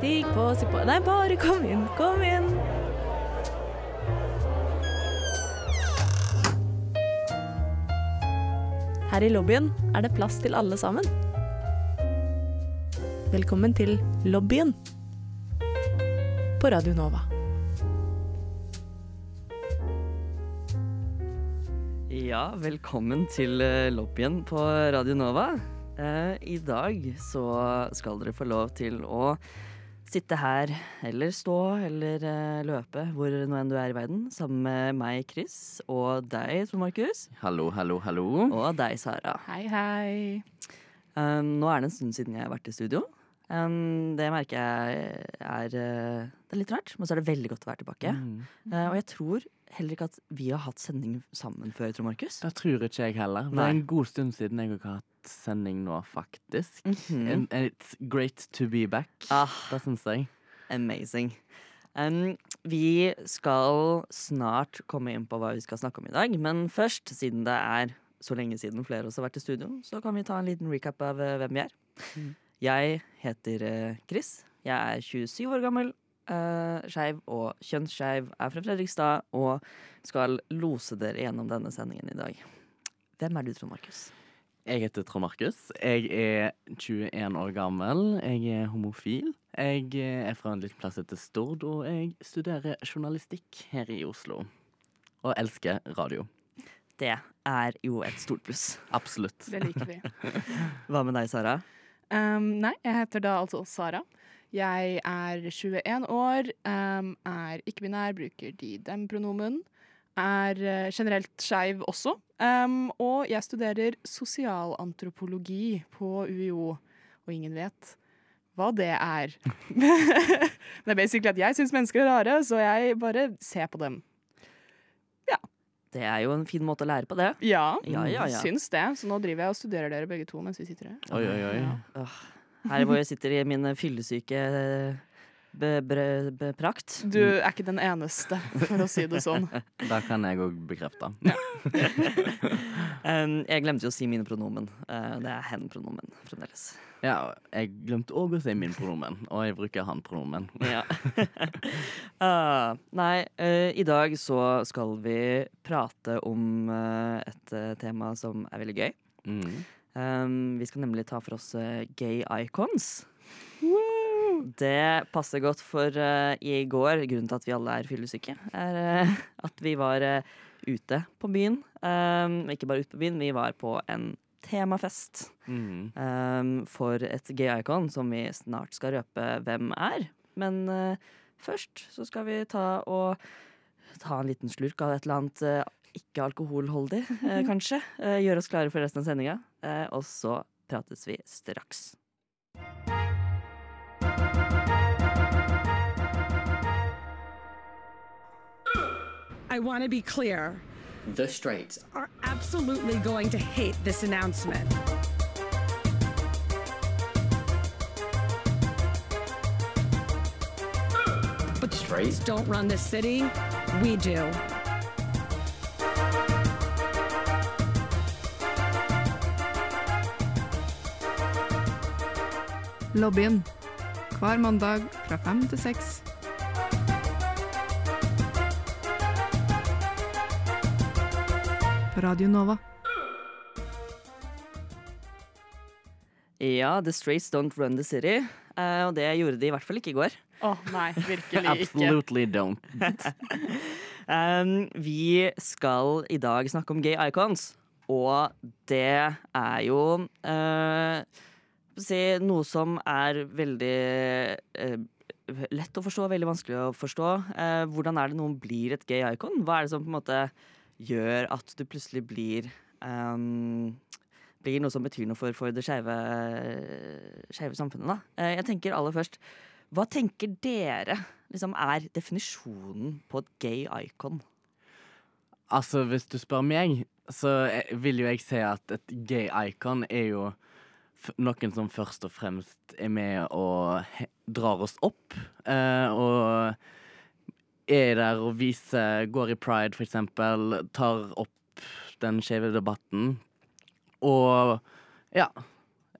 Stig på, si på Nei, bare kom inn, kom inn. Her i lobbyen er det plass til alle sammen. Velkommen til lobbyen på Radio Nova. Ja, velkommen til eh, lobbyen på Radio Nova. Eh, I dag så skal dere få lov til å sitte her, eller stå, eller eh, løpe, hvor nå enn du er i verden, sammen med meg, Chris, og deg, Tor Markus, Hallo, hallo, hallo. og deg, Sara. Hei, hei. Um, nå er det en stund siden jeg har vært i studio. Um, det merker jeg er uh, Det er litt rart, men så er det veldig godt å være tilbake. Mm. Uh, og jeg tror heller ikke at vi har hatt sending sammen før, tror Markus. Det tror ikke jeg heller. Det er en god stund siden jeg har hatt sending nå, faktisk. Mhm. And it's great to be back. Ah, Det syns jeg. amazing. Um, vi skal snart komme inn på hva vi skal snakke om i dag, men først, siden det er så lenge siden flere av oss har vært i studio, så kan vi ta en liten recap av eh, hvem vi er. Mm. Jeg heter eh, Chris. Jeg er 27 år gammel, uh, skeiv og kjønnsskeiv, er fra Fredrikstad og skal lose dere gjennom denne sendingen i dag. Hvem er du, Trond Markus? Jeg heter Trond Markus. Jeg er 21 år gammel. Jeg er homofil. Jeg er fra en liten plass etter Stord, og jeg studerer journalistikk her i Oslo. Og elsker radio. Det er jo et stort pluss. Absolutt. Det liker vi. Hva med deg, Sara? Um, nei, jeg heter da altså Sara. Jeg er 21 år, um, er ikke-binær, bruker de-dem-pronomen. Er uh, generelt skeiv også. Um, og jeg studerer sosialantropologi på UiO, og ingen vet hva det er. det er basically at jeg syns mennesker er rare, så jeg bare ser på dem. Ja. Det er jo en fin måte å lære på det. Ja, Ja, ja, ja. syns det. Så nå driver jeg og studerer dere begge to mens vi sitter her. Oi, oi, oi. Ja. Her hvor jeg sitter i min fyllesyke prakt. Du er ikke den eneste, for å si det sånn. Da kan jeg òg bekrefte. Um, jeg glemte jo å si mine pronomen. Uh, det er hen-pronomen fremdeles. Ja, jeg glemte òg å si min pronomen, og jeg bruker han-pronomen. Ja. Ah, nei, uh, i dag så skal vi prate om eh, et eh, tema som er veldig gøy. Mm. Um, vi skal nemlig ta for oss uh, gay icons. Det passer godt, for uh, i går, grunnen til at vi alle er fyllesyke, er uh, at vi var ute på byen. Um, ikke bare ute på byen, vi var på en temafest Mm. um, for et gay icon som vi snart skal røpe hvem er. Men først så skal vi ta og ta en liten slurk av et eller annet ikke alkoholholdig, eh, kanskje. Gjør gjøre oss klare for resten av sendinga. Eh, og så prates vi straks. I want to be clear. The Straights Are absolutely going to hate this announcement. But the Straits don't run this city. We do. Lobbyen. Hver mandag fra fem til seks. På Radio Nova. Ja, The Straits Don't Run The City. Eh, og det gjorde de i hvert fall ikke i går. Å nei, virkelig ikke. Absolutely don't. Um, vi skal i dag snakke om gay icons, og det er jo si, noe som er veldig eh, lett å forstå, veldig vanskelig å forstå. Eh, hvordan er det noen blir et gay icon? Hva er det som på en måte gjør at du plutselig blir um, blir noe som betyr noe for, for det skeive samfunnet, da. Eh, jeg tenker aller først hva tenker dere liksom, er definisjonen på et gay icon? Altså, hvis du spør meg, så eh, vil jo jeg si at et gay icon er jo noen som først og fremst er med og drar oss opp. eh, og er der og viser Går i pride, for eksempel. Tar opp den skeive debatten. Og ja,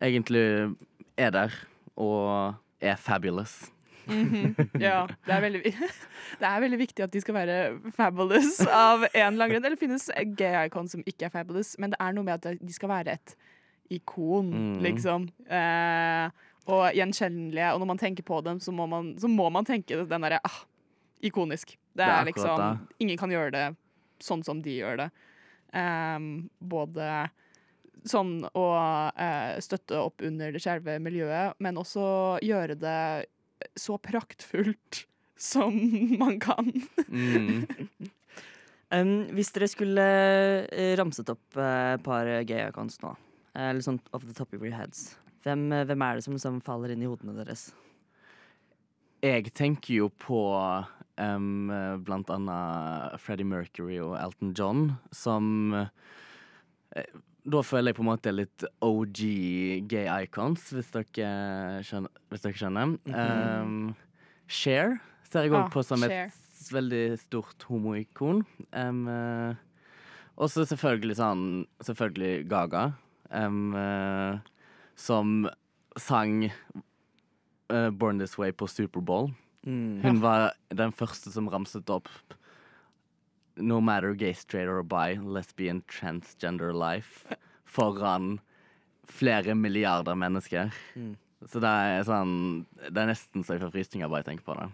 egentlig er der og er fabulous. Mhm. Ja, det er, veldig, det er veldig viktig at de skal være fabulous av en eller grunn. Eller finnes gay icon som ikke er fabulous, men det er noe med at de skal være et ikon, Mm. liksom. Eh, og gjenkjennelige. Og når man tenker på dem, så må man, så må man tenke den derre ah, ikonisk. Det Det er er, liksom det. Ingen kan gjøre det sånn som de gjør det. Ehm, både sånn å eh, støtte opp under det skjelve miljøet, men også gjøre det så praktfullt som man kan. Mm. Um, hvis dere skulle eh, ramset opp et uh, par gay accounts nå, eh, eller sånn off the top of your heads, hvem, eh, hvem er det som, som faller inn i hodene deres? Jeg tenker jo på um, blant annet Freddie Mercury og Elton John, som uh, Da føler jeg på en måte litt OG gay icons, hvis dere skjønner. Hvis dere skjønner. Um, Cher ser jeg òg Ah, på som Cher. et veldig stort homoikon. Um, og så selvfølgelig sånn Selvfølgelig Gaga, em, uh, som sang uh, Born This Way på Superbowl. Mm. Hun var den første som ramset opp No matter gay, straight or bi, lesbian, transgender life foran flere milliarder mennesker. Mm. Så det er sånn Det er nesten så jeg får frysninger bare jeg tenker på det.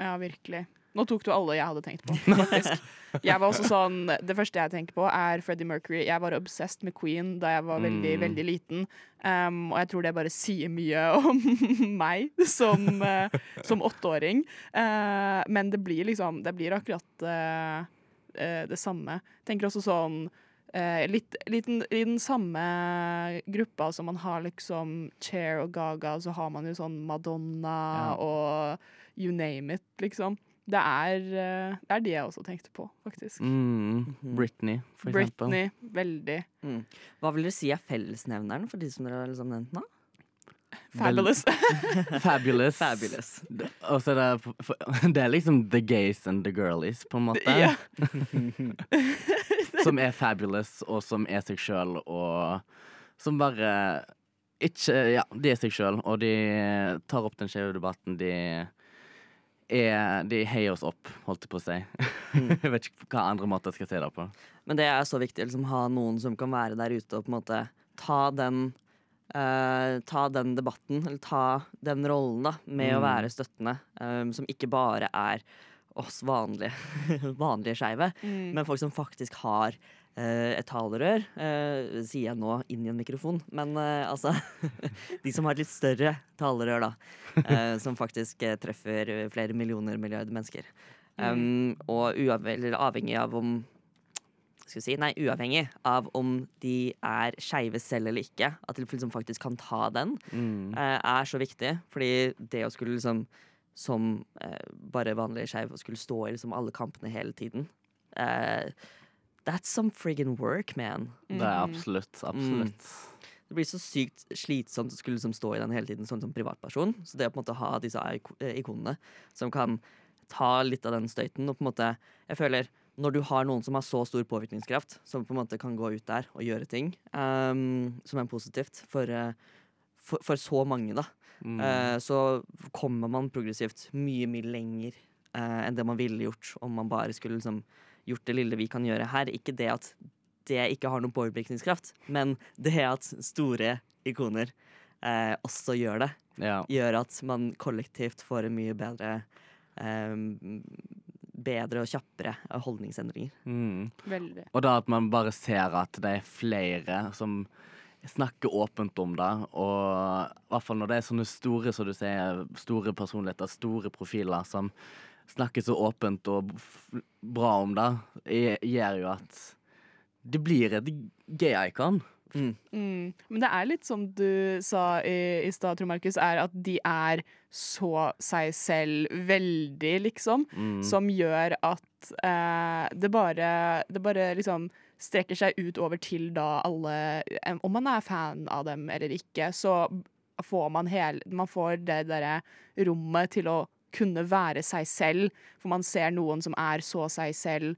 Ja, virkelig. Nå tok du alle jeg hadde tenkt på, faktisk. Jeg var også sånn, Det første jeg tenker på, er Freddie Mercury. Jeg var obsessed med Queen da jeg var veldig Mm. veldig liten. Um, og jeg tror det bare sier mye om meg som, uh, som åtteåring. Uh, men det blir liksom Det blir akkurat uh, det samme. Tenker også sånn litt, liten, I den samme gruppa som man har liksom Cher og Gaga, så har man jo sånn Madonna Ja. og you name it, liksom. Det er, eh, det er de jeg også tenkte på, faktisk. Mm. Britney, for eksempel. Britney, veldig. Mm. Hva vil dere si er fellesnevneren for de som dere har liksom nevnt nå? Fabulous. Fabulous. Fabulous. Og så det Det er liksom the gays and the girlies, på en måte. Ja. som er fabulous, og som er seg sjøl, og som bare ikke Ja, de er seg sjøl, og de tar opp den skjeve debatten. De er De heier oss opp, holdt jeg på å si. jeg vet ikke hva andre måter jeg skal si det på. Men det er så viktig å liksom, ha noen som kan være der ute og på en måte ta den Uh, Ta den debatten, eller ta den rollen, da, med å Mm. være støttende. Um, som ikke bare er oss vanlige, vanlige skeive, Mm. men folk som faktisk har et talerør, eh, sier jeg nå inn i en mikrofon. Men eh, altså De som har et litt større talerør, da. eh, som faktisk eh, treffer flere millioner milliarder mennesker. Um, og avhengig av om skal si, Nei, uavhengig av om de er skeive selv eller ikke, at de liksom faktisk kan ta den, Mm. eh, er så viktig. Fordi det å skulle liksom som eh, bare vanlig skeiv skulle stå i liksom alle kampene hele tiden eh, That's some friggin' work, man. Det er absolutt. absolutt. Absolutt. Det blir så sykt slitsomt å skulle liksom stå i den hele tiden sånn som privatperson. Så det å på en måte ha disse eh, ikonene som kan ta litt av den støyten og på en måte Jeg føler når du har noen som har så stor påvirkningskraft, som på en måte kan gå ut der og gjøre ting um, som er positivt for, eh, for, for så mange, da, Mm. uh, så kommer man progressivt mye, mye lenger uh, enn det man ville gjort om man bare skulle liksom gjort det lille vi kan gjøre her. Ikke det at det ikke har noen påvirkningskraft, men det at store ikoner eh, også gjør det, ja. gjør at man kollektivt får en mye bedre eh, Bedre og kjappere holdningsendringer. Mm. Veldig. Og da at man bare ser at det er flere som snakker åpent om det, og i hvert fall når det er sånne store, som du sier, store personligheter, store profiler som snakker så åpent og bra om det, gjør jo at det blir et gay-icon. Mm. Mm. Men det er litt som du sa i, i stad, tror Markus, er at de er så seg selv veldig, liksom. Mm. Som gjør at eh, det bare Det bare liksom strekker seg ut over til da alle Om man er fan av dem eller ikke, så får man hele Man får det derre rommet til å kunne være seg selv, for man ser noen som er så seg selv.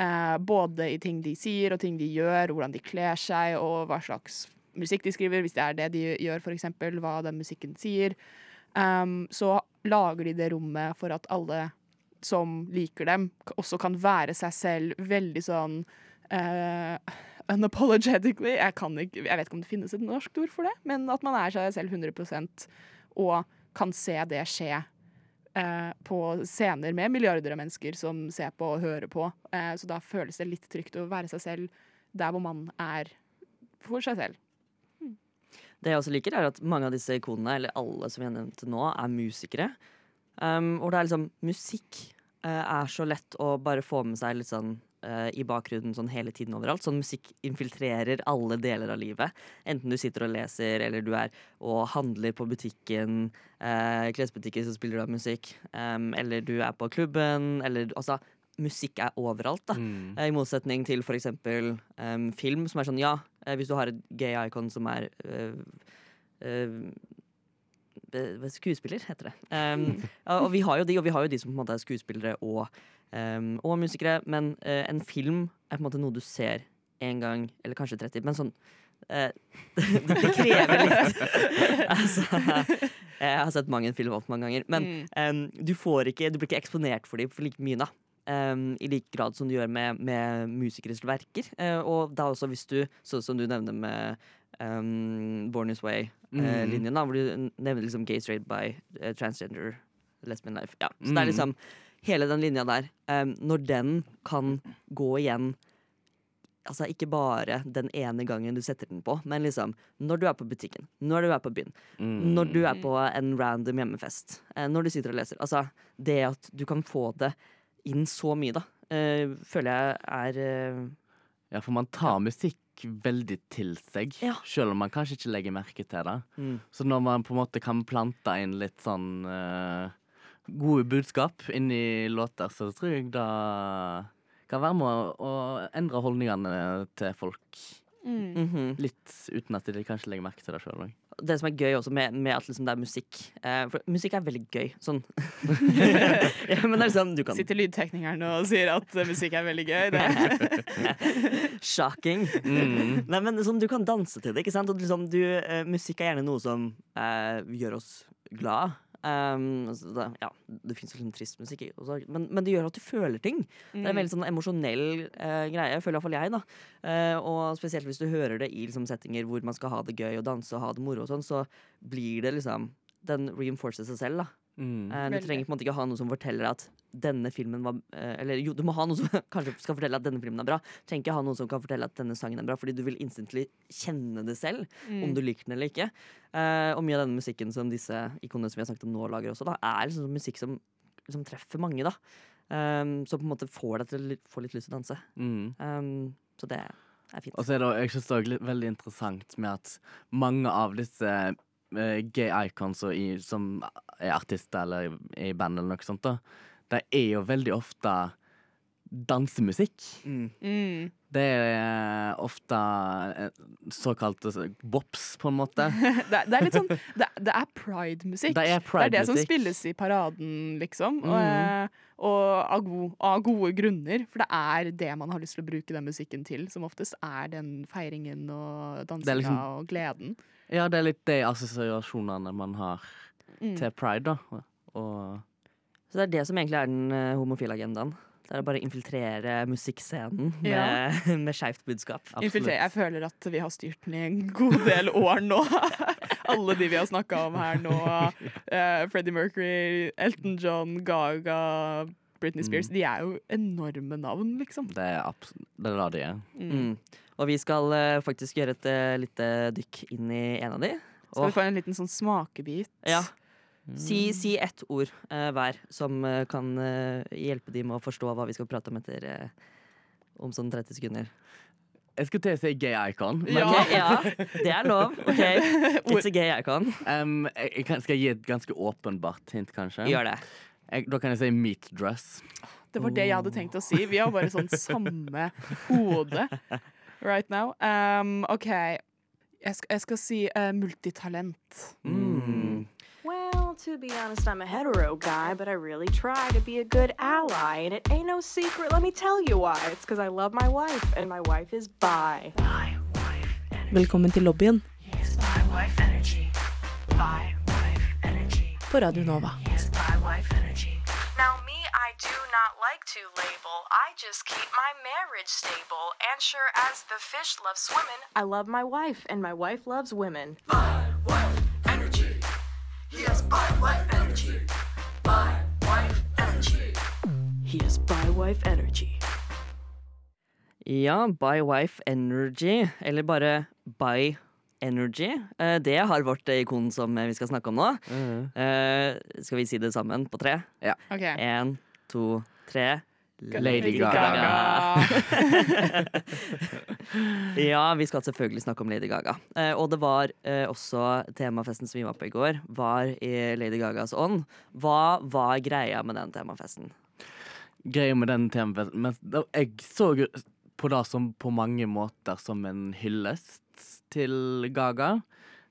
Eh, både i ting de sier og ting de gjør, hvordan de kler seg og hva slags musikk de skriver, hvis det er det de gjør, eksempel, hva den musikken sier. Um, så lager de det rommet for at alle som liker dem, også kan være seg selv veldig sånn uh, unapologetically. Jeg, ikke, jeg vet ikke om det finnes et norsk ord for det, men at man er seg selv 100% og kan se det skje eh, på scener med milliarder av mennesker som ser på og hører på. Eh, så da føles det litt trygt å være seg selv der hvor man er for seg selv. Det jeg også liker, er at mange av disse ikonene, eller alle som jeg nevnte nå, er musikere. Um, og det er liksom Musikk eh, er så lett å bare få med seg litt sånn eh, i bakgrunnen sånn hele tiden overalt. Sånn musikk infiltrerer alle deler av livet. Enten du sitter og leser, eller du er og handler på butikken, uh, klesbutikken så spiller du av musikk, um, eller du er på klubben, eller altså Musikk er overalt, da. Mm. Eh, I motsetning til for eksempel em, film, som er sånn ja, hvis du har et gay icon som er uh, Skuespiller, heter det. Um, og vi har jo de, og vi har jo de som på en måte er skuespillere og, um, og musikere. Men uh, en film er på en måte noe du ser én gang, eller kanskje 30, men sånn uh, det, det krever litt. altså, jeg har sett mange film opp mange ganger. Men um, du, får ikke, du blir ikke eksponert for dem for like mye, da. Um, I like grad som du gjør med, med musikeres verker. Uh, og da også hvis du, sånn som du nevner med em, Born This Mm. Way-linjen, da hvor du nevner liksom gay, straight, by, uh, transgender, lesbian life. Ja. Så det er Mm. liksom hele den linja der. Um, når den kan gå igjen Altså ikke bare den ene gangen du setter den på, men liksom når du er på butikken, når du er på byen, Mm. når du er på en random hjemmefest, eh, når du sitter og leser. Altså, det at du kan få det inn så mye, da, eh, føler jeg er eh, Ja, for man tar musikk veldig til seg, Ja. selv om man kanskje ikke legger merke til det. mm. Så når man på en måte kan plante inn litt sånn uh, gode budskap inni låter, så tror jeg det kan være med å, å endre holdningene til folk. Mm. mhm. Litt uten at de kanskje legger merke til det sjøl òg. Det som er gøy også med, med at liksom det er musikk eh, For musikk er veldig gøy. Sånn. ja, men det er sånn du kan Sitter lydteknikeren og sier at eh, musikk er veldig gøy. Det. Shocking. Mm. Nei, men sånn, Du kan danse til det. ikke sant? Og liksom, du, eh, musikk er gjerne noe som eh, gjør oss glad. Um, altså, det, ja, det fins liksom trist musikk, også, men, men det gjør at du føler ting. Det er en veldig sånn emosjonell uh, greie, føler iallfall jeg. da uh, Og spesielt hvis du hører det i liksom, settinger hvor man skal ha det gøy og danse og ha det moro, og sånn, så blir det liksom Den reinforcer seg selv. da Mm. uh, Du Veldig. trenger på en måte ikke ha noe som forteller at denne filmen var eh, Eller jo, du må ha noen som kanskje skal fortelle at denne filmen er bra. Trenger ikke ha noen som kan fortelle at denne sangen er bra, fordi du vil instantly kjenne det selv, Mm. om du liker den eller ikke. Uh, og mye av denne musikken som disse ikonene som vi har snakket om nå, lager også, da, er liksom sånn musikk som, som treffer mange, da. Um, så på en måte får deg til å få litt lyst til å danse. Mm. Um, så det er fint. Og så er det jeg synes det er veldig interessant med at mange av disse uh, gay icons i, som er artister eller er i band eller noe sånt, da, det er jo veldig ofte dansemusikk. Mm. Mm. Det er ofte såkalt såkalte bops, på en måte. Det, det er litt sånn Det, det er pride-musikk. Det er Det er det som spilles i paraden, liksom. Mm. Og, og av, gode, av gode grunner. For det er det man har lyst til å bruke den musikken til, som oftest er den feiringen og dansinga liksom- og gleden. Ja, det er litt de assosiasjonene man har Mm. til pride, da. Og Så det er det som egentlig er den uh, homofile agendaen. Det er å bare infiltrere musikkscenen med, Ja. med skeivt budskap. Infiltrere. Jeg føler at vi har styrt den i en god del år nå. Alle de vi har snakka om her nå. Uh, Freddie Mercury, Elton John, Gaga, Britney Spears. Mm. De er jo enorme navn, liksom. det er, det er de er. Mm. Og vi skal uh, faktisk gjøre et uh, lite dykk inn i en av de. Skal vi Og, få en liten sånn smakebit? ja, si, si ett ord eh, hver som eh, kan eh, hjelpe de med å forstå hva vi skal prate om etter eh, om sånn 30 sekunder. Jeg skulle til å si gay icon, men Ja. Ok, ja, det er lov. OK. It's a gay icon. em, jeg, jeg kan, skal jeg gi et ganske åpenbart hint, kanskje? Gjør det. Jeg, da kan jeg si meat dress. Det var det jeg hadde tenkt å si. Vi har bare sånn samme hode right now. Um, OK. Jeg skal, jeg skal si eh, multitalent. Mm. to be honest, I'm a hetero guy, but I really try to be a good ally. And it ain't no secret. Let me tell you why. It's because I love my wife, and my wife is bi. My wife, energy. Velkommen lobbyen. Yes, wife, energy. Bi, wife, energy. På Radio Nova. Yes, wife, energy. Now, me, I do not like to label. I just keep my marriage stable. And sure as the fish loves swimming, I love my wife, and my wife loves women. He has bi wife energy. Ja, By Wife Energy, eller bare By Energy. Eh, Det har vårt ikon som vi skal snakke om nå. Mm. skal vi si det sammen på tre? Ja. Okay. En, to, tre. Lady Gaga. Ja, vi skal selvfølgelig snakke om Lady Gaga. Eh, og det var eh, også temafesten som vi var på i går, var i Lady Gagas ånd. Hva var greia med den temafesten? Greia med den temafesten Men jeg så på det som på mange måter som en hyllest til Gaga.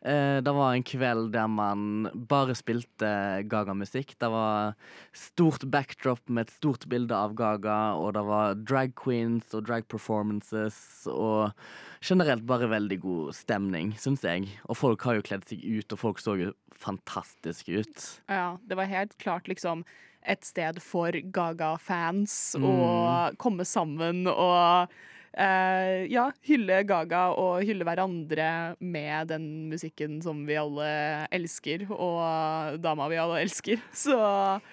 Eh, det var en kveld der man bare spilte Gaga-musikk. Det var stort backdrop med et stort bilde av Gaga, og det var drag queens og drag performances og generelt bare veldig god stemning, syns jeg. Og folk har jo kledd seg ut, og folk så jo fantastiske ut. Ja, det var helt klart liksom et sted for Gaga-fans Mm. å komme sammen og eh, ja, hylle Gaga og hylle hverandre med den musikken som vi alle elsker, og dama vi alle elsker. Så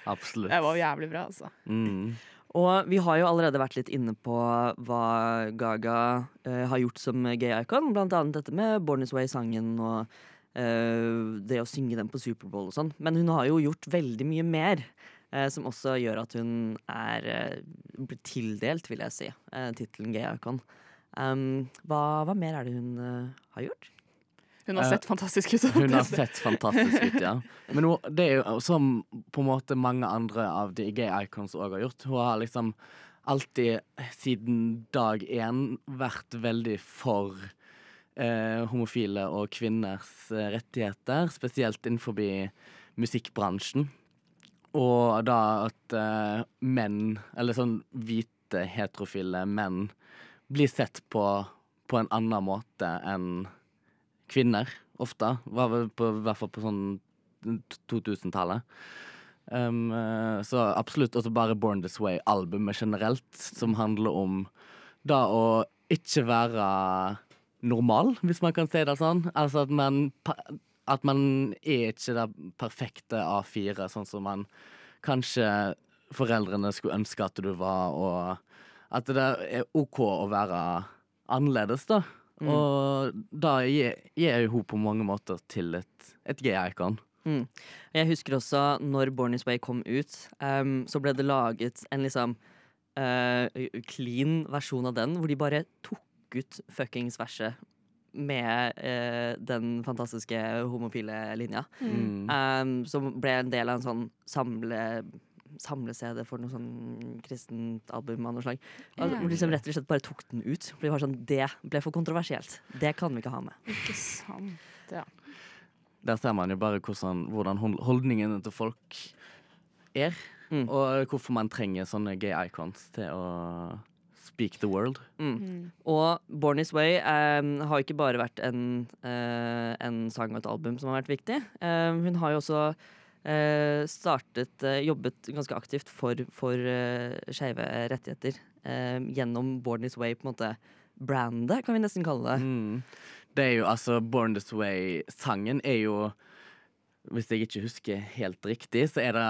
Absolutt. det var jævlig bra, altså. Mm. Og vi har jo allerede vært litt inne på hva Gaga eh, har gjort som gay icon. Blant annet dette med Born This Way-sangen og eh, det å synge den på Superbowl og sånn. Men hun har jo gjort veldig mye mer. Eh, som også gjør at hun er eh, tildelt, vil jeg si, uh, tittelen gay icon. Um, hva, hva mer er det hun har gjort? Hun har sett fantastisk ut. Hun har sett fantastisk ut, ja. Men hun, det er jo som på en måte mange andre av de gay icons òg har gjort. Hun har liksom alltid siden dag én vært veldig for eh, homofile og kvinners rettigheter, spesielt innenfor musikkbransjen. Og da at uh, menn, eller sånn hvite heterofile menn, blir sett på på en annen måte enn kvinner, ofte. Var vel på, I hvert fall på sånn 2000-tallet. Um, eh, så absolutt også bare Born This Way-albumet generelt, som handler om da å ikke være normal, hvis man kan si det sånn. Altså at man, at man er ikke det perfekte A4, sånn som man kanskje foreldrene skulle ønske at du var, og at det er OK å være annerledes, da. Og da gir gir jo hun på mange måter til et, et gay-icon. Mm. Jeg husker også når Born Is Way kom ut, um, så ble det laget en liksom uh, clean versjon av den, hvor de bare tok ut fuckings verset med eh, den fantastiske homofile linja. Mm. Um, som ble en del av en sånn samle samle-CD for noe sånn kristent album av noe slag. Og yeah. liksom rett og slett bare tok den ut. For det, var sånn, Det ble for kontroversielt. Det kan vi ikke ha med. Ikke sant. ja. Der ser man jo bare hvordan, hvordan holdningene til folk er. Mm. Og hvorfor man trenger sånne gay icons til å speak the world. Mm. Og Born This Way um, har ikke bare vært en, uh, en sang og et album som har vært viktig. Um, hun har jo også uh, startet, uh, jobbet ganske aktivt for, for uh, skeive rettigheter em, gjennom Born This Way, på en måte brandet, kan vi nesten kalle det. Mm. Det er jo altså Born This Way-sangen er jo Hvis jeg ikke husker helt riktig, så er det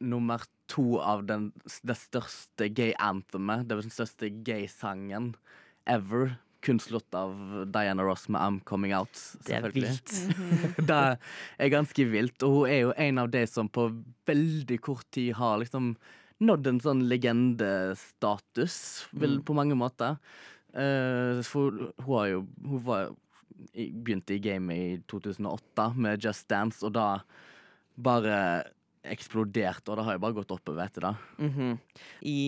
nummer to av den, det største gay-anthemet. Det er den største gay-sangen ever. Kun slått av Diana Ross med I'm Coming Out. Det er vilt. det er ganske vilt. Og hun er jo en av de som på veldig kort tid har liksom nådd en sånn legendestatus, vel, Mm. på mange måter. Uh, for hun har jo Hun var, begynte i gamet i 2008 med Just Dance, og da bare eksploderte, og det har jo bare gått oppover etter det. Mhm. I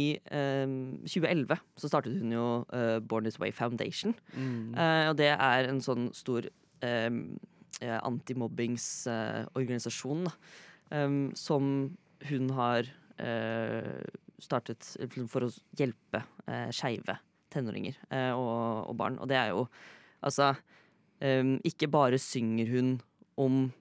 um, 2011 så startet hun jo uh, Born This Way Foundation. Eh, og det er en sånn stor um, antimobbingsorganisasjon uh, um, som hun har startet for å hjelpe uh, skeive tenåringer og, og barn. Og det er jo altså em, Ikke bare synger hun om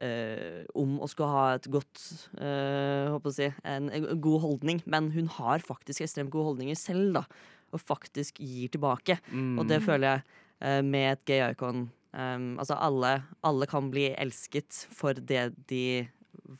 eh, om å skulle ha et godt uh, håper å si, en, en god holdning, men hun har faktisk ekstremt gode holdninger selv, da. Og faktisk gir tilbake. Mm. Og det føler jeg uh, med et gay icon um, Altså alle, alle kan bli elsket for det de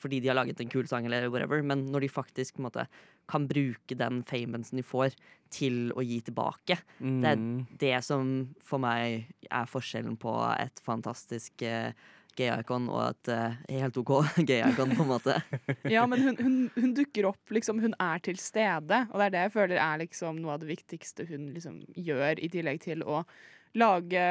fordi de har laget en kul sang, eller whatever, men når de faktisk måte, kan bruke den famen som de får, til å gi tilbake. Det er Mm. det som for meg er forskjellen på et fantastisk eh, gay-icon og et uh, helt OK gay-icon, på en måte. Ja, men hun, hun, hun dukker opp, liksom. Hun er til stede. Og det er det jeg føler er liksom noe av det viktigste hun liksom gjør, i tillegg til å lage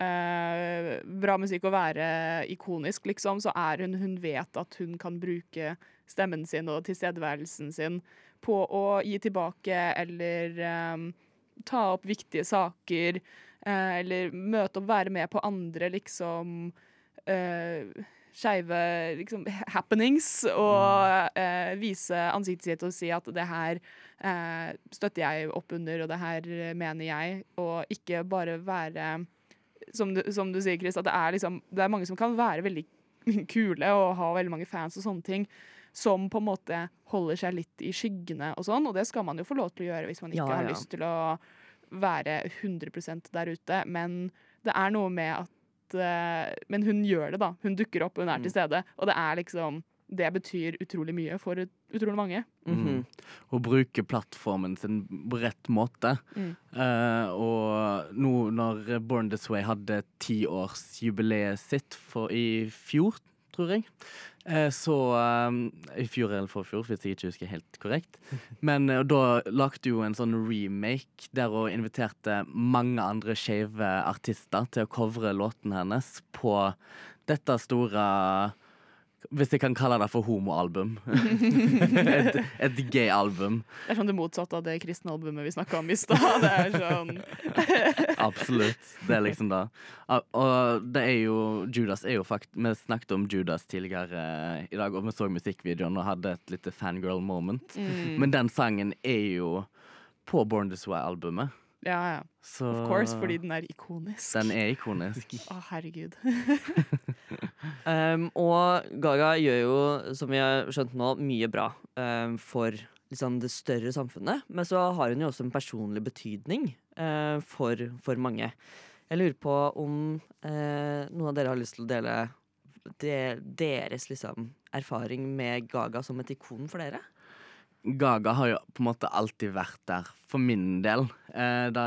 eh, bra musikk og være ikonisk, liksom. Så er hun Hun vet at hun kan bruke stemmen sin og tilstedeværelsen sin på å gi tilbake eller eh, ta opp viktige saker. eh, eller møte opp, være med på andre, liksom uh, skeive liksom, happenings og uh, vise ansiktet sitt og si at det her uh, støtter jeg opp under, og det her mener jeg, og ikke bare være som du, som du sier, Chris, at det er, liksom, det er mange som kan være veldig kule og ha veldig mange fans og sånne ting, som på en måte holder seg litt i skyggene og sånn, og det skal man jo få lov til å gjøre hvis man ikke Ja, har lyst til å være 100 der ute, men det er noe med at eh, Men hun gjør det, da. Hun dukker opp, hun er til stede. Og det er liksom Det betyr utrolig mye for utrolig mange. Mhm. Hun bruker plattformen sin på rett måte. Mm. Uh, og nå når Born This Way hadde tiårsjubileet sitt for i fjor, tror jeg, eh, så eh, I fjor eller forfjor, hvis jeg ikke husker helt korrekt. Men eh, da lagde jo en sånn remake der hun inviterte mange andre skeive artister til å covre låten hennes på dette store hvis jeg kan kalle det for homoalbum. et, et gay-album. Det er sånn det motsatte av det kristne albumet vi snakka om i stad. Det er sånn Absolutt. Det er liksom det. Og det er jo Judas er jo fakt Vi snakket om Judas tidligere eh, i dag, og vi så musikkvideoen og hadde et lite fangirl moment. mm, Men den sangen er jo på Born This Way-albumet. Ja, ja. Så Of course, fordi den er ikonisk. den er ikonisk. Å, herregud. Um, og Gaga gjør jo, som vi har skjønt nå, mye bra um, for liksom, det større samfunnet. Men så har hun jo også en personlig betydning uh, for, for mange. Jeg lurer på om uh, noen av dere har lyst til å dele de, deres liksom, erfaring med Gaga som et ikon for dere? Gaga har jo på en måte alltid vært der, for min del. Eh, da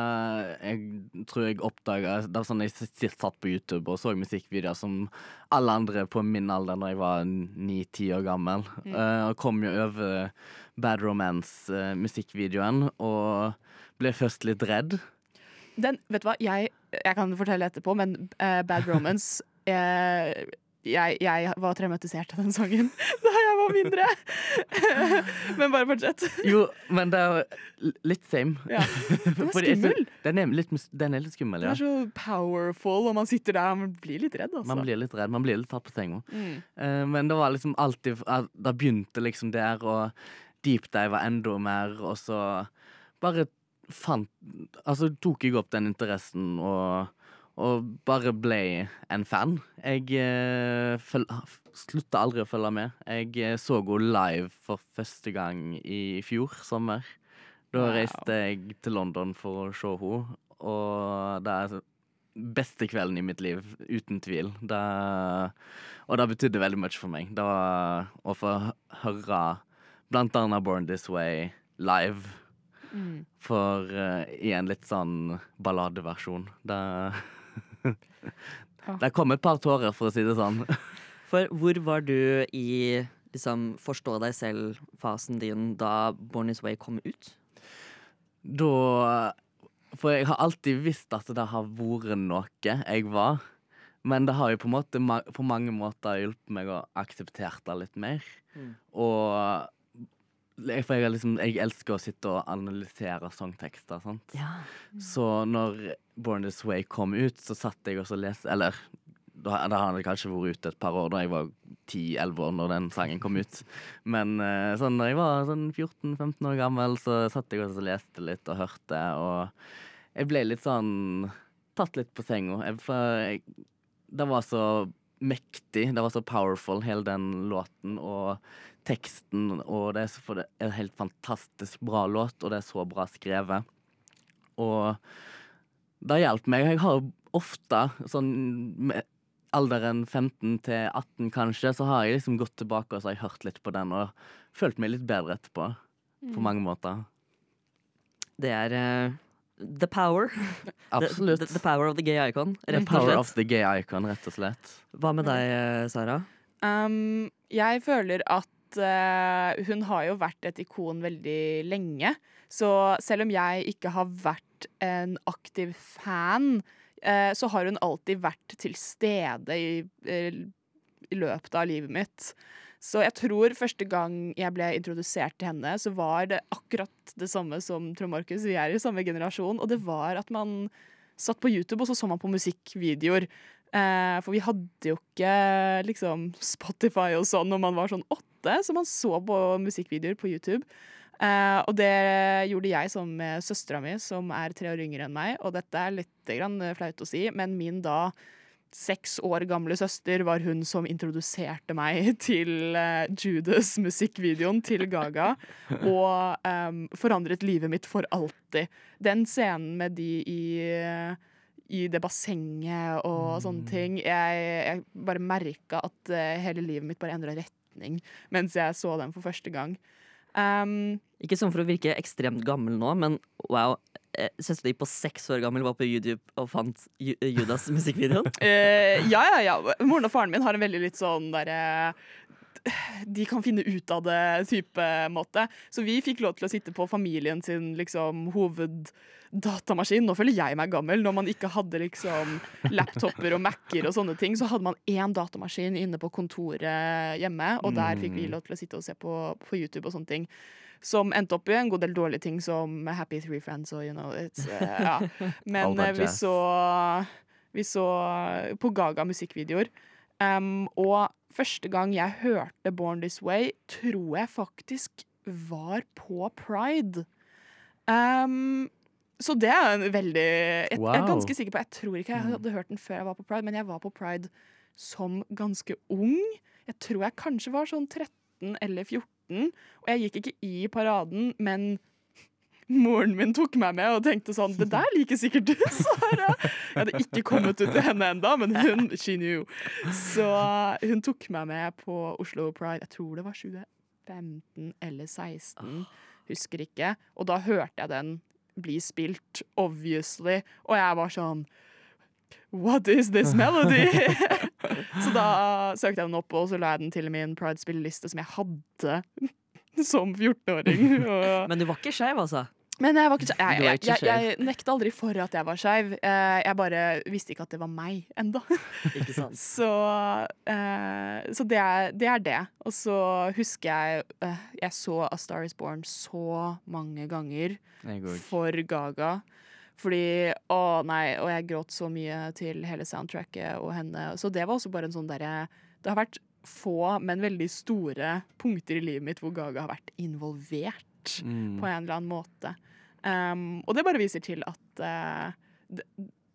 jeg tror jeg oppdaga Da sånn jeg satt på YouTube og så musikkvideoer som alle andre på min alder da jeg var ni-ti år gammel. Eh, og kom jo over Bad Romance-musikkvideoen og ble først litt redd. Den, vet du hva, jeg, jeg kan fortelle etterpå, men eh, Bad Romance jeg, jeg, jeg var traumatisert av den sangen da jeg var mindre. men bare fortsett. Jo, men det er litt same. Ja. Den er skummel. Den er litt, den er litt skummel, Den ja. er så powerful, og man sitter der og man blir litt redd. Altså. Man blir litt redd, man blir litt tatt på senga. mm. Uh, men det var liksom alltid Da begynte liksom der, og deepdive enda mer, og så bare fant Altså tok jeg opp den interessen og, og bare ble en fan. Jeg uh, slutta aldri å følge med. Jeg uh, så henne live for første gang i fjor sommer. Da Wow. reiste jeg til London for å se henne, og det er beste kvelden i mitt liv, uten tvil. Det, og det betydde veldig mye for meg. Det var å få høre blant annet Born This Way live. Mm. For uh, i en litt sånn balladeversjon. Det Det kom et par tårer, for å si det sånn. For hvor var du i liksom, forstå deg selv-fasen din da Born Is Way kom ut? Da For jeg har alltid visst at det har vært noe jeg var. Men det har jo på, en måte, på mange måter hjulpet meg å akseptere det litt mer. Mm. Og jeg- For jeg, liksom, jeg elsker å sitte og analysere sangtekster. Sant? Ja. Så når Born This Way kom ut, så satt jeg også og leste Eller da, da har det kanskje vært ute et par år, da jeg var 10-11 år når den sangen kom ut. Men eh, sånn når jeg var sånn 14-15 år gammel, så satt jeg også og leste litt og hørte, og jeg ble litt sånn tatt litt på senga. Det var så mektig. Det var så powerful, hele den låten og teksten. Og det er, så, for det er en helt fantastisk bra låt, og det er så bra skrevet. Og det hjalp meg. Jeg har ofte, sånn med alderen 15 til 18 kanskje, så har jeg liksom gått tilbake og så har jeg hørt litt på den og følt meg litt bedre etterpå. På mange måter. Det er uh, the power. Absolutt. The, the, the power of the gay icon, The rett og power slett. of the gay icon, rett og slett. Hva med deg, Sara? Um, jeg føler at eh, hun har jo vært et ikon veldig lenge. Så selv om jeg ikke har vært en aktiv fan, uh, så har hun alltid vært til stede i, eh, i løpet av livet mitt. Så jeg tror første gang jeg ble introdusert til henne, så var det akkurat det samme som Trond Markus. Vi er i samme generasjon. Og det var at man satt på YouTube, og så så man på musikkvideoer. Eh, for vi hadde jo ikke liksom Spotify og sånn når man var sånn åtte, så man så på musikkvideoer på YouTube. Uh, og det gjorde jeg sammen med søstera mi, som er tre år yngre enn meg. Og dette er litt grann flaut å si, men min da seks år gamle søster var hun som introduserte meg til uh, Judas musikkvideoen til Gaga, og um, forandret livet mitt for alltid. Den scenen med de i i det bassenget og sånne ting. Jeg, jeg bare merka at eh, hele livet mitt bare endra retning mens jeg så den for første gang. Um, Ikke sånn for å virke ekstremt gammel nå, men wow. eh, Søstera di på seks år gammel var på YouTube og fant Judas musikkvideoen. uh, ja, ja, ja. Moren og faren min har en veldig litt sånn derre de kan finne ut av det type måte. Så vi fikk lov til å sitte på familien sin liksom, hoveddatamaskin. Nå føler jeg meg gammel. Når man ikke hadde liksom, laptoper og Mac-er og sånne ting, så hadde man én datamaskin inne på kontoret hjemme, og der fikk vi lov til å sitte og se på, på YouTube og sånne ting. Som endte opp i en god del dårlige ting som Happy Three Friends og you know it's, uh, ja. Men eh, vi så, vi så på Gaga musikkvideoer. Um, og første gang jeg hørte Born This Way, tror jeg faktisk var på Pride. Um, så det er en veldig jeg, jeg er ganske sikker på Jeg tror ikke jeg hadde hørt den før jeg var på Pride, men jeg var på Pride som ganske ung. Jeg tror jeg kanskje var sånn 13 eller 14, og jeg gikk ikke i paraden, men Moren min tok meg med og tenkte sånn Det der liker sikkert du, Sara. Jeg hadde ikke kommet ut til henne enda, men hun she knew. Så hun tok meg med på Oslo Pride. Jeg tror det var 2015 eller 2016. Husker ikke. Og da hørte jeg den bli spilt, obviously, og jeg var sånn What is this melody? så da søkte jeg den opp, og så la jeg den til min Pride-spilleliste som jeg hadde som 14-åring. Men du var ikke skeiv, altså? Men jeg var ikke, jeg, Du er jeg, jeg, jeg, nekta aldri for at jeg var skeiv. Eh, Jeg bare visste ikke at det var meg enda. Ikke sant? Så, eh, så det, er, det er det. Og så husker jeg eh, Jeg så A Star Is Born så mange ganger for Gaga. Fordi Å nei, og jeg gråt så mye til hele soundtracket og henne. Så det var også bare en sånn derre Det har vært få, men veldig store punkter i livet mitt hvor Gaga har vært involvert Mm. på en eller annen måte. Um, og det bare viser til at uh, det,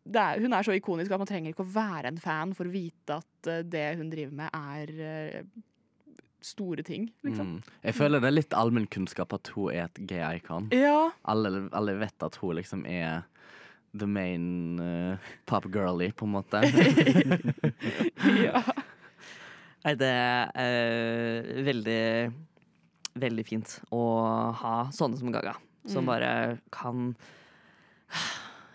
det er, hun er så ikonisk at man trenger ikke å være en fan for å vite at uh, det hun driver med, er uh, store ting, liksom. Mm. Jeg føler det er litt allmennkunnskap at hun er et gay icon. Ja. Alle, alle vet at hun liksom er the main uh, pop girly, på en måte. ja. Nei, det er uh, veldig Veldig fint å ha sånne som Gaga, som Mm. bare kan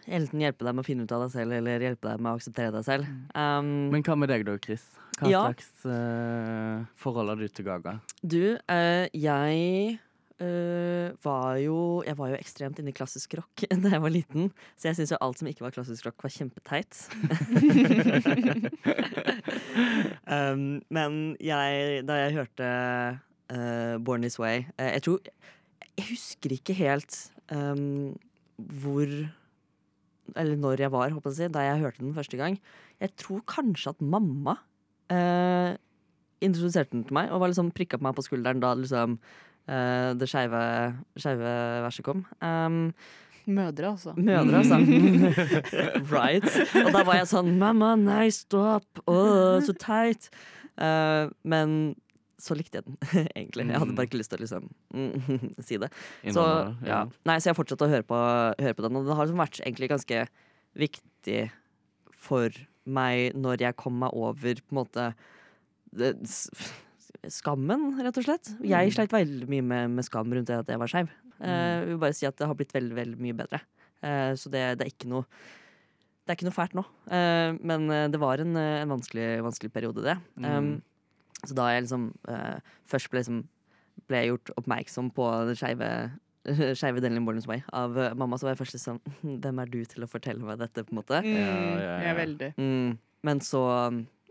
enten hjelpe deg med å finne ut av deg selv, eller hjelpe deg med å akseptere deg selv. Um, Men hva med deg da, Chris? Hva Ja. slags uh, forhold har du til Gaga? du, uh, jeg uh, var jo Jeg var jo ekstremt inne i klassisk rock da jeg var liten, så jeg syns jo alt som ikke var klassisk rock, var kjempeteit. um, men jeg, da jeg hørte Born This Way Jeg tror Jeg husker ikke helt um, hvor Eller når jeg var, håper jeg å si, da jeg hørte den første gang. Jeg tror kanskje at mamma uh, introduserte den til meg og var liksom prikka på meg på skulderen da liksom uh, det skeive verset kom. Um, Mødre, altså. Mødre, altså. right. Og da var jeg sånn Mamma, nei, stopp! Å, så teit! Uh, men så likte jeg den, egentlig. Jeg hadde bare ikke lyst til å liksom mm, si det. Så, ja. Nei, så jeg fortsatte å høre på, høre på den, og den har liksom vært egentlig ganske viktig for meg når jeg kom meg over på en måte det, skammen, rett og slett. Jeg sleit veldig mye med, med skam rundt det at jeg var skeiv. Eh, Jeg vil bare si at det har blitt veldig, veldig mye bedre. Uh, så det, det er ikke noe det er ikke noe fælt nå, uh, men det var en, en vanskelig, vanskelig periode, det. Um, så da jeg liksom uh, først ble, liksom, ble gjort oppmerksom på den skeive skeive delen i Borderlands Way av uh, mamma, så var jeg først litt sånn Hvem er du til å fortelle meg dette, på en måte? Mm, ja, ja. Jeg er veldig. Mm, men så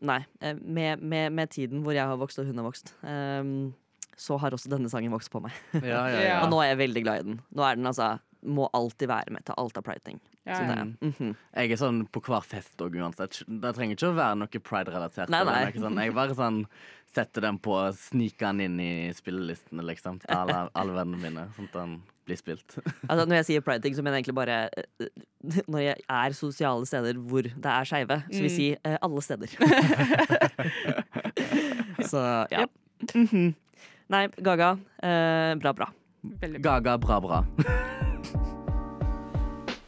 Nei. eh, Med, med, med tiden hvor jeg har vokst og hun har vokst, um, så har også denne sangen vokst på meg. Ja, ja, Ja. ja. Og nå er jeg veldig glad i den. Nå er den altså Må alltid være med til alt av pride-ting. Ja, ja. mm -hmm. Jeg er sånn på hver fest òg, uansett. Det trenger ikke å være noe pride-relatert. Nei, nei. sånn. Jeg bare sånn setter den på, sniker den inn i spillelistene, liksom. Til alle, alle vennene mine, sånn at den blir spilt. Altså, når jeg sier pride-ting, så mener jeg egentlig bare eh, når jeg er sosiale steder hvor det er skeive. Så vil si eh, alle steder. så ja. Mhm. Nei, Gaga. Eh, bra, bra. Bra. Gaga, bra, bra.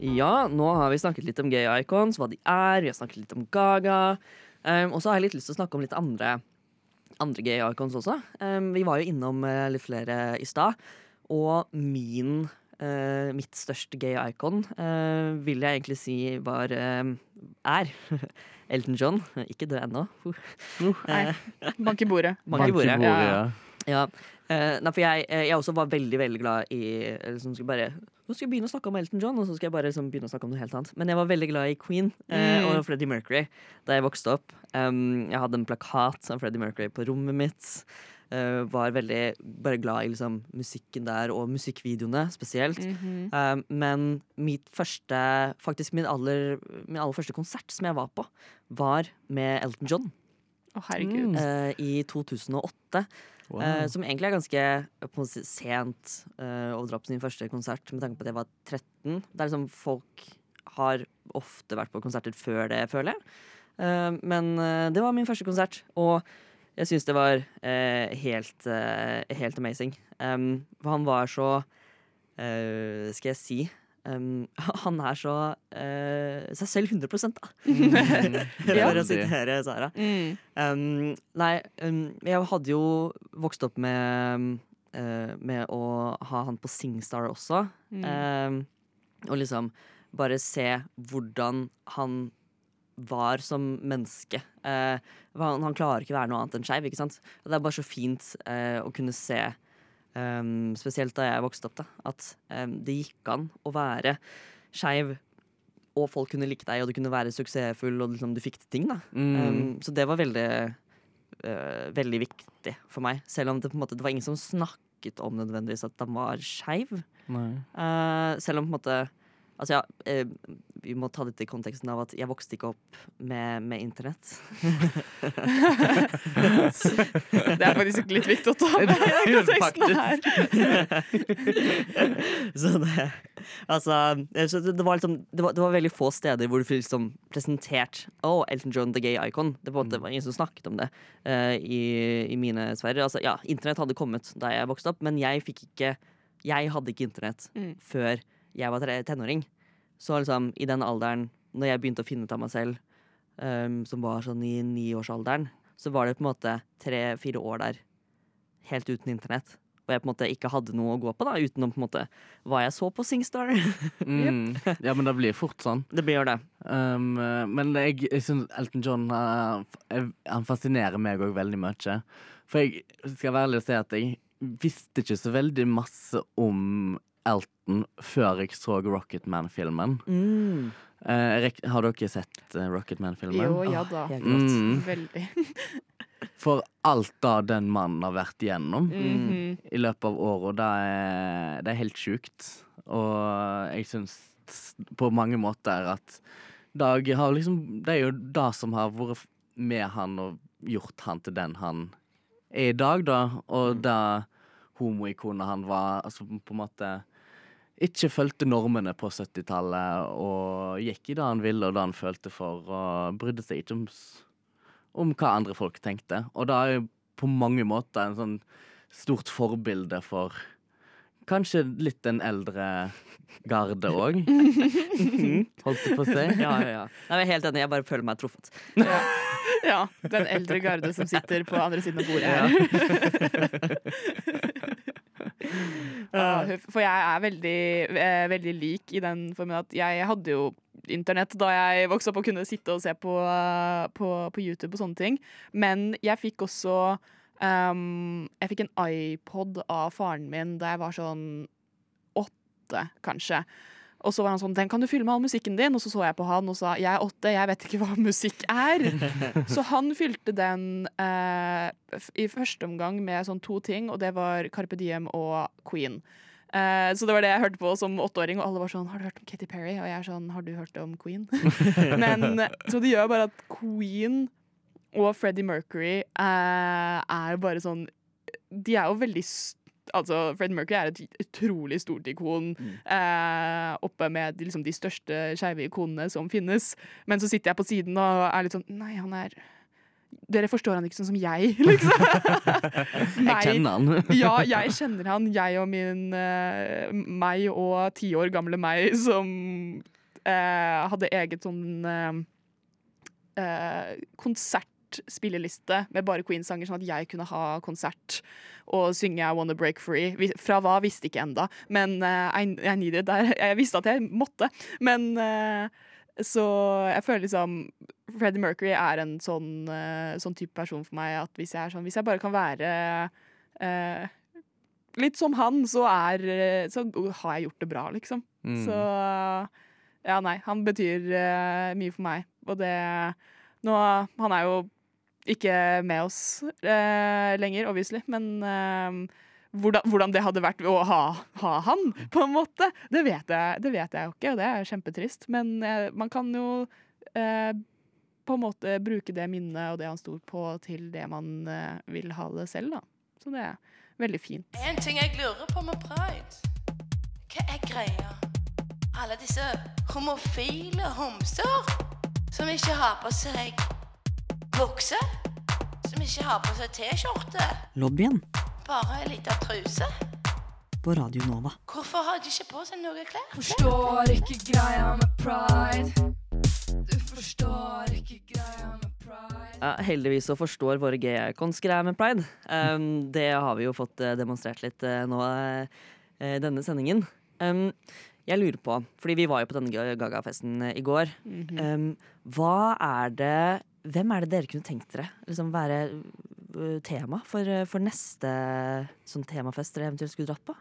Ja, nå har vi snakket litt om gay icons, hva de er, vi har snakket litt om Gaga. Um, og så har jeg litt lyst til å snakke om litt andre, andre gay icons også. Um, vi var jo innom uh, litt flere i stad. Og min, uh, mitt største gay icon uh, vil jeg egentlig si var eh, er Elton John. Ikke død ennå. Uh. Nei. Bank i bordet. Bank i bordet. Ja. ja. Ja, eh, nei, for jeg, eh, jeg også var veldig veldig glad i liksom skal bare, Nå skal jeg begynne å snakke om Elton John, og så skal jeg bare liksom begynne å snakke om noe helt annet. Men jeg var veldig glad i Queen eh, Mm. og Freddie Mercury da jeg vokste opp. Um, jeg hadde en plakat av Freddie Mercury på rommet mitt. Uh, var veldig bare glad i liksom, musikken der, og musikkvideoene spesielt. Mm -hmm. uh, men mitt første, faktisk min aller, min aller første konsert som jeg var på, var med Elton John Å, herregud. Uh, i 2008. Wow. Uh, som egentlig er ganske sent uh, å dra på sin første konsert, med tanke på at jeg var 13. Det er liksom Folk har ofte vært på konserter før det, føler jeg. Uh, men det var min første konsert, og jeg syns det var helt, helt amazing. Um, for han var så Skal jeg si um, Han er så uh, seg selv 100 da. For å sitere Sara. Mm. Um, nei, um, jeg hadde jo vokst opp med uh, Med å ha han på Singstar også. Mm. Og liksom bare se hvordan han var som menneske. Uh, han, han klarer ikke å være noe annet enn skeiv. det er bare så fint å kunne se, um, spesielt da jeg vokste opp, da, at um, det gikk an å være skeiv. Og folk kunne like deg, og du kunne være suksessfull, og liksom, du fikk til ting. da Mm. Um, så det var veldig, uh, veldig viktig for meg. Selv om det, på en måte, det var ingen som snakket om nødvendigvis at han var skeiv. Uh, selv om på en måte Altså ja, eh, vi må ta dette i konteksten av at jeg vokste ikke opp med, med internett. Det er faktisk litt viktig å ta med i konteksten her. så det Altså eh, så det, det, var liksom, det, var, det var veldig få steder hvor du fikk liksom presentert Oh, Elton John, the gay icon. Det, var, det var ingen som snakket om det uh, i, i mine sfærer. Altså, ja, internett hadde kommet da jeg vokste opp, men jeg fikk ikke Jeg hadde ikke internett Mm. før jeg var tenåring. Så liksom, i den alderen, når jeg begynte å finne ut av meg selv, um, som var sånn i niårsalderen, så var det på en måte tre-fire år der helt uten internett. Og jeg på en måte ikke hadde noe å gå på, da, utenom på en måte hva jeg så på Singstar. Mm. Ja, men det blir fort sånn. det blir det. Um, men jeg, jeg syns Elton John uh, Han fascinerer meg òg veldig mye. For jeg skal være ærlig og si at jeg visste ikke så veldig masse om Elton før jeg så Rocketman-filmen. Mm. Eh, har dere sett uh, Rocketman-filmen? Jo, ja da. helt rått. Mm. Veldig. For alt da den mannen har vært igjennom Mhm. i løpet av året, det er, det er helt sjukt. Og jeg syns på mange måter at Dag har liksom Det er jo det som har vært med han og gjort han til den han er i dag, da. Og det homoikonet han var, altså på en måte ikke fulgte normene på 70-tallet og gikk i det han ville og det han følte for, og brydde seg ikke om, om hva andre folk tenkte. Og det er jo på mange måter en sånn stort forbilde for kanskje litt den eldre garde òg. Holdt det på å si. Ja, ja, ja. Nei, jeg er helt enig, jeg bare føler meg truffet. Ja, den eldre garde som sitter på andre siden av bordet Ja. her. Ja. For jeg er veldig, eh, veldig lik i den formen at jeg hadde jo internett da jeg vokste opp og kunne sitte og se på, på, på YouTube og sånne ting. Men jeg fikk også um, Jeg fikk en iPod av faren min da jeg var sånn åtte, kanskje. Og så var han sånn 'Den kan du fylle med all musikken din.' Og så så jeg på han og sa 'Jeg er åtte, jeg vet ikke hva musikk er'. så han fylte den eh, i første omgang med sånn to ting, og det var Carpe Diem og Queen. Eh, så det var det jeg hørte på som åtteåring, og alle var sånn 'Har du hørt om Katy Perry?' Og jeg er sånn 'Har du hørt om Queen?' Men Så det gjør bare at Queen og Freddie Mercury eh, er bare sånn De er jo veldig st Altså, Fred Mercury er et utrolig stort ikon eh, oppe med liksom, de største skeive ikonene som finnes. Men så sitter jeg på siden og er litt sånn Nei, han er Dere forstår han ikke sånn som jeg, liksom. Jeg kjenner han. ja, jeg kjenner han. Jeg og min eh, Meg og ti år gamle meg som eh, hadde eget sånn eh, konsertspilleliste med bare Queen-sanger, sånn at jeg kunne ha konsert og synge I Wanna Break Free. Fra hva visste ikke enda, men uh, I, I needed det. Jeg visste at jeg måtte. Men uh, så jeg føler liksom Freddie Mercury er en sånn, uh, sånn type person for meg at hvis jeg, er sånn, hvis jeg bare kan være uh, litt som han, så, er, så har jeg gjort det bra, liksom. Mm. Så ja, nei, han betyr uh, mye for meg. Og det Nå Han er jo ikke med oss eh, lenger, obviously, men eh, hvordan, hvordan det hadde vært å ha, ha han, på en måte, det vet, jeg, det vet jeg jo ikke, og det er kjempetrist. Men eh, man kan jo eh, på en måte bruke det minnet og det han sto på, til det man eh, vil ha det selv, da. Så det er veldig fint. En ting jeg lurer på med pride. Hva er greia? Alle disse homofile homser som ikke har på seg bukse, som ikke har på seg T-skjorte, Lobbyen bare ei lita truse. på Radio Nova. Hvorfor har de ikke på seg noe klær? Forstår ikke greia med pride. Du forstår ikke greia med pride. Ja, heldigvis så forstår våre gay-icons greia med pride. Um, det har vi jo fått eh, demonstrert litt eh, nå i i denne sendingen. Um, jeg lurer på, fordi vi var jo på denne Ga- Gaga-festen eh, i går. um, hva er det Hvem er det dere kunne tenkt dere liksom være uh, tema for, uh, for neste sånn temafest dere eventuelt skulle dratt på?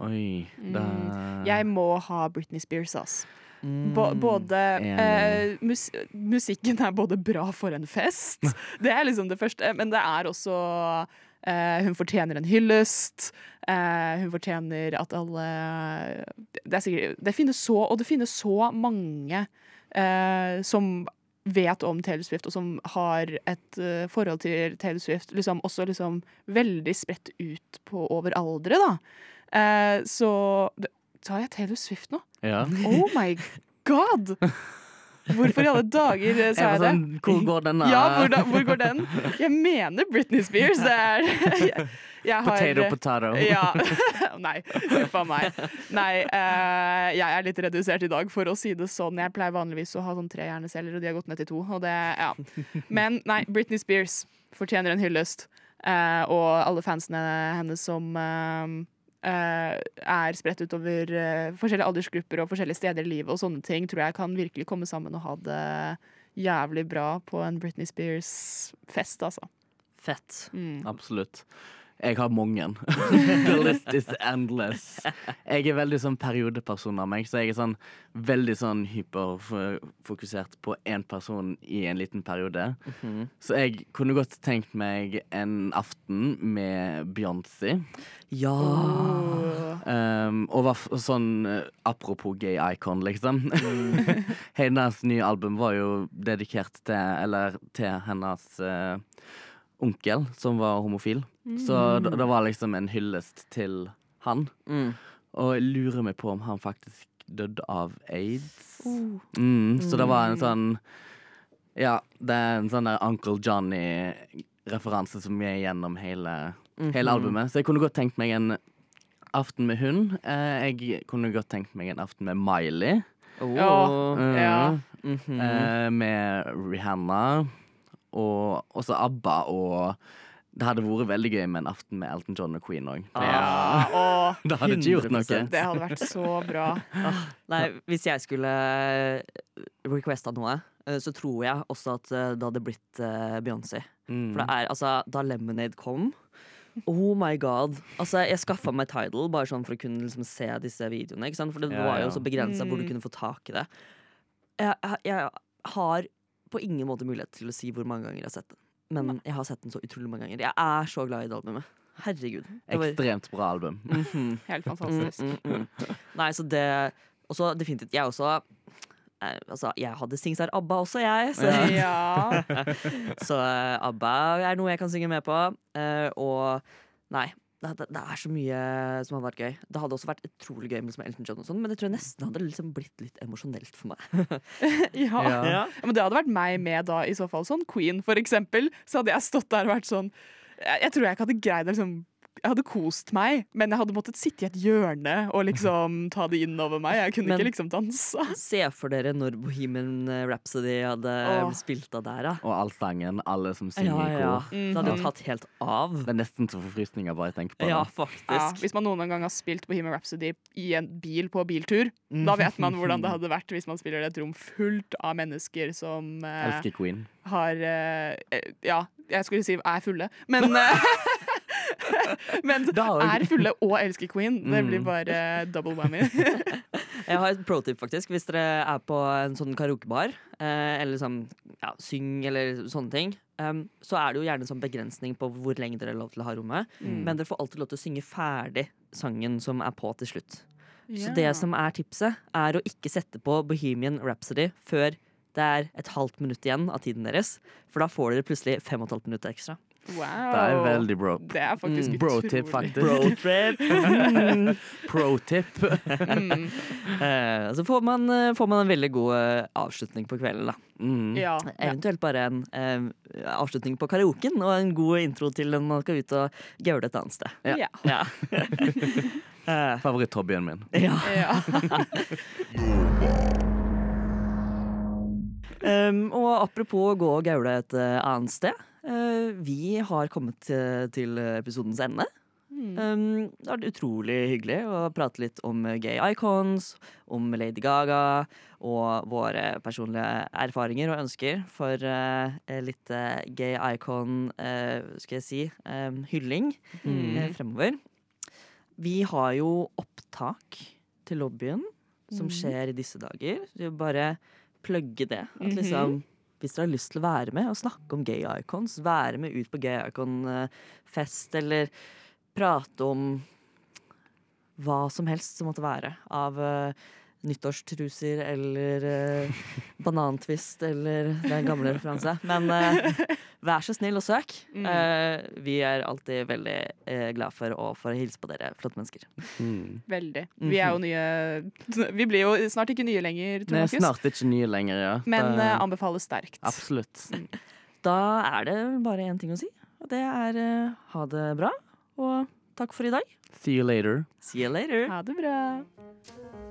Oi, det Mm. Jeg må ha Britney Spears, ass. Mm. Både eh, mus Musikken er både bra for en fest, det er liksom det første, men det er også eh, Hun fortjener en hyllest. eh, hun fortjener at alle Det, er sikkert, det finnes så Og det finnes så mange eh, som vet om Taylor Swift, og som har et uh, forhold til Taylor Swift liksom, også liksom veldig spredt ut på over aldre, da. Uh, så Tar jeg Taylor Swift nå? Ja. Oh my god! Hvorfor i alle dager sa Jeg jeg det? sånn, hvor går denne Ja, hvor, da, hvor går den? Jeg mener Britney Spears. Det er har, Potato, potato. Ja. Nei, huff a meg. Nei, uh, jeg er litt redusert i dag, for å si det sånn. Jeg pleier vanligvis å ha sånn tre hjerneceller, og de har gått ned til to. Det, ja. Men nei, Britney Spears fortjener en hyllest. Uh, og alle fansene hennes som uh, er spredt utover forskjellige aldersgrupper og forskjellige steder i livet og sånne ting, tror jeg kan virkelig komme sammen og ha det jævlig bra på en Britney Spears-fest, altså. Fett. Mm. Absolutt. Jeg har mange. The list is endless. Jeg er veldig sånn periodeperson av meg, så jeg er sånn veldig sånn hyperfokusert på én person i en liten periode. Mhm. Så jeg kunne godt tenkt meg en aften med Beyoncé. Ja. Um, og var sånn eh, apropos gay icon, liksom. Mm. hennes nye album var jo dedikert til Eller til hennes uh, onkel, som var homofil. Så det, det var liksom en hyllest til han. Mm. Og jeg lurer meg på om han faktisk døde av aids. Mm, så det var en sånn Ja, det er en sånn der Uncle Johnny-referanse som er gjennom hele, hele Mhm. albumet. Så jeg kunne godt tenkt meg en aften med hun. Eh, jeg kunne godt tenkt meg en aften med Miley. Oh. Ja. Mm. Ja. Mhm. Eh, med Rihanna. Og også ABBA og Det hadde vært veldig gøy med en aften med Elton John og Queen òg. Ja, Det hadde ikke gjort noe. det hadde vært så bra. Nei, hvis jeg skulle requesta noe, eh, så tror jeg også at eh, det hadde blitt eh, Beyoncé. Mm. For det er altså Da Lemonade kom Oh my god. Altså, jeg skaffa meg Tidal bare sånn for å kunne liksom se disse videoene. Ikke sant? For det Ja, var jo ja. så begrensa hvor du Mm. kunne få tak i det. Jeg, jeg, jeg har på ingen måte mulighet til å si hvor mange ganger jeg har sett den. Men jeg har sett den så utrolig mange ganger. Jeg er så glad i det albumet. Herregud. Det var- Ekstremt bra album. Mhm. Helt Mm, fantastisk. mm, mm. Nei, så det Og så definitivt, jeg også eh, Altså, jeg hadde Singstar ABBA også, jeg. Så, Ja. så eh, ABBA er noe jeg kan synge med på. Eh, og nei, det, det, det er så mye som hadde vært gøy. Det hadde også vært utrolig gøy med liksom Elton John og sånn, men jeg tror jeg nesten hadde liksom blitt litt emosjonelt for meg. Ja. Ja. ja. Men det hadde vært meg med da, i så fall. Sånn Queen, for eksempel. Så hadde jeg stått der og vært sånn Jeg, jeg tror jeg ikke hadde greid å liksom jeg hadde kost meg, men jeg hadde måttet sitte i et hjørne og liksom ta det inn over meg. Jeg kunne Men- ikke liksom danse. Se for dere når Bohemian Rhapsody hadde Åh. spilt av der, da. Og allsangen, alle som synger Ja, i kor. Mm. Det hadde jo tatt helt av. Det er nesten så forfrysninger bare jeg tenker på Ja, faktisk. Ja, hvis man noen gang har spilt Bohemian Rhapsody i en bil på biltur, da vet man hvordan det hadde vært hvis man spiller et rom fullt av mennesker som eh, Elsker Queen. har eh, eh, Ja, jeg skulle si er fulle, men eh, Men er fulle og elsker Queen. Det blir Mm. bare double whammy. Jeg har et pro-tip, faktisk. Hvis dere er på en sånn karaokebar, eh, eller sånn ja, syng eller sånne ting, så er det jo gjerne en sånn begrensning på hvor lenge dere er lov til å ha rommet. Mm. Men dere får alltid lov til å synge ferdig sangen som er på til slutt. Så det som er tipset, er å ikke sette på Bohemian Rhapsody før det er et halvt minutt igjen av tiden deres. For da får dere plutselig fem og et halvt minutt ekstra. Wow. Det er veldig bro. Det er faktisk Mm. Bro-tip, faktisk. Bro-trip! Pro-tip. Mm. Eh, så får man, eh, får man en veldig god eh, avslutning på kvelden, da. Mm. Ja. Eventuelt bare en eh, avslutning på karaoken og en god intro til når man skal ut og gaule et annet sted. Ja. Ja. Ja. Eh, Favoritt-hobbyen min. ja. ja. Um, og apropos å gå og gaule et eh, annet sted. Eh, vi har kommet til episodens ende. Mm. Um, det har vært utrolig hyggelig å prate litt om gay icons, om Lady Gaga og våre personlige erfaringer og ønsker for eh, litt eh, gay icon, skal jeg si, hylling mm. fremover. Vi har jo opptak til lobbyen som Mhm. skjer i disse dager. Så vi vil bare plugge det. At Mhm. liksom, hvis dere har lyst til å være med og snakke om gay icons, være med ut på gay icon-fest, eller prate om hva som helst som måtte være av eh, nyttårstruser eller uh, banantvist eller Det er en gammel referanse. Men eh, vær så snill og søk. Mm. Eh, vi er alltid veldig uh, glad for å få hilse på dere flotte mennesker. Mm. Veldig. Vi er jo nye Vi blir jo snart ikke nye lenger, Nei, snart ikke nye lenger, ja. Men Det- eh, anbefales sterkt. Absolutt. Da er det bare én ting å si, og det er eh, ha det bra. Og takk for i dag. See you later. See you later. Ha det bra.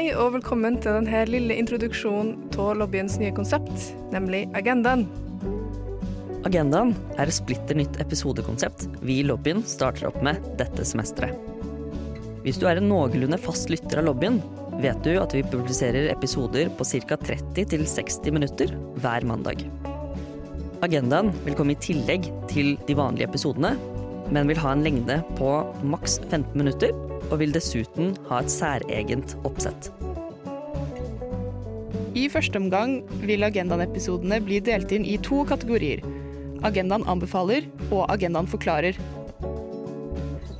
Hei og velkommen til denne lille introduksjonen av lobbyens nye konsept, nemlig Agendaen. Agendaen er et splitter nytt episodekonsept vi i lobbyen starter opp med dette semesteret. Hvis du er en noenlunde fast lytter av lobbyen, vet du at vi publiserer episoder på ca. 30-60 minutter hver mandag. Agendaen vil komme i tillegg til de vanlige episodene, men vil ha en lengde på maks 15 minutter, og vil dessuten ha et særegent oppsett. I første omgang vil Agendaen-episodene bli delt inn i to kategorier. Agendaen anbefaler og Agendaen forklarer.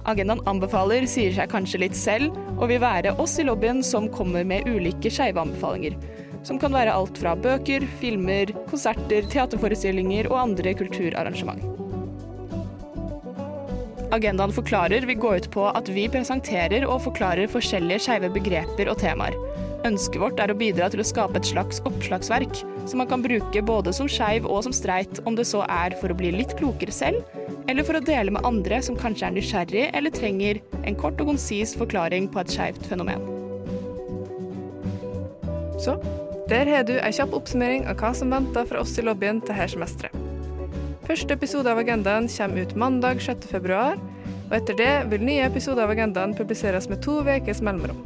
Agendaen anbefaler sier seg kanskje litt selv, og vil være oss i lobbyen som kommer med ulike skeive anbefalinger. Som kan være alt fra bøker, filmer, konserter, teaterforestillinger og andre kulturarrangement. Agendaen forklarer vil gå ut på at vi presenterer og forklarer forskjellige skeive begreper og temaer. Ønsket vårt er å bidra til å skape et slags oppslagsverk som man kan bruke både som skeiv og som streit, om det så er for å bli litt klokere selv, eller for å dele med andre som kanskje er nysgjerrig eller trenger en kort og konsis forklaring på et skeivt fenomen. Så der har du ei kjapp oppsummering av hva som venter fra oss i lobbyen til her semesteret. Første episode av Agendaen kommer ut mandag 6. februar, og etter det vil nye episoder av Agendaen publiseres med to ukers mellomrom.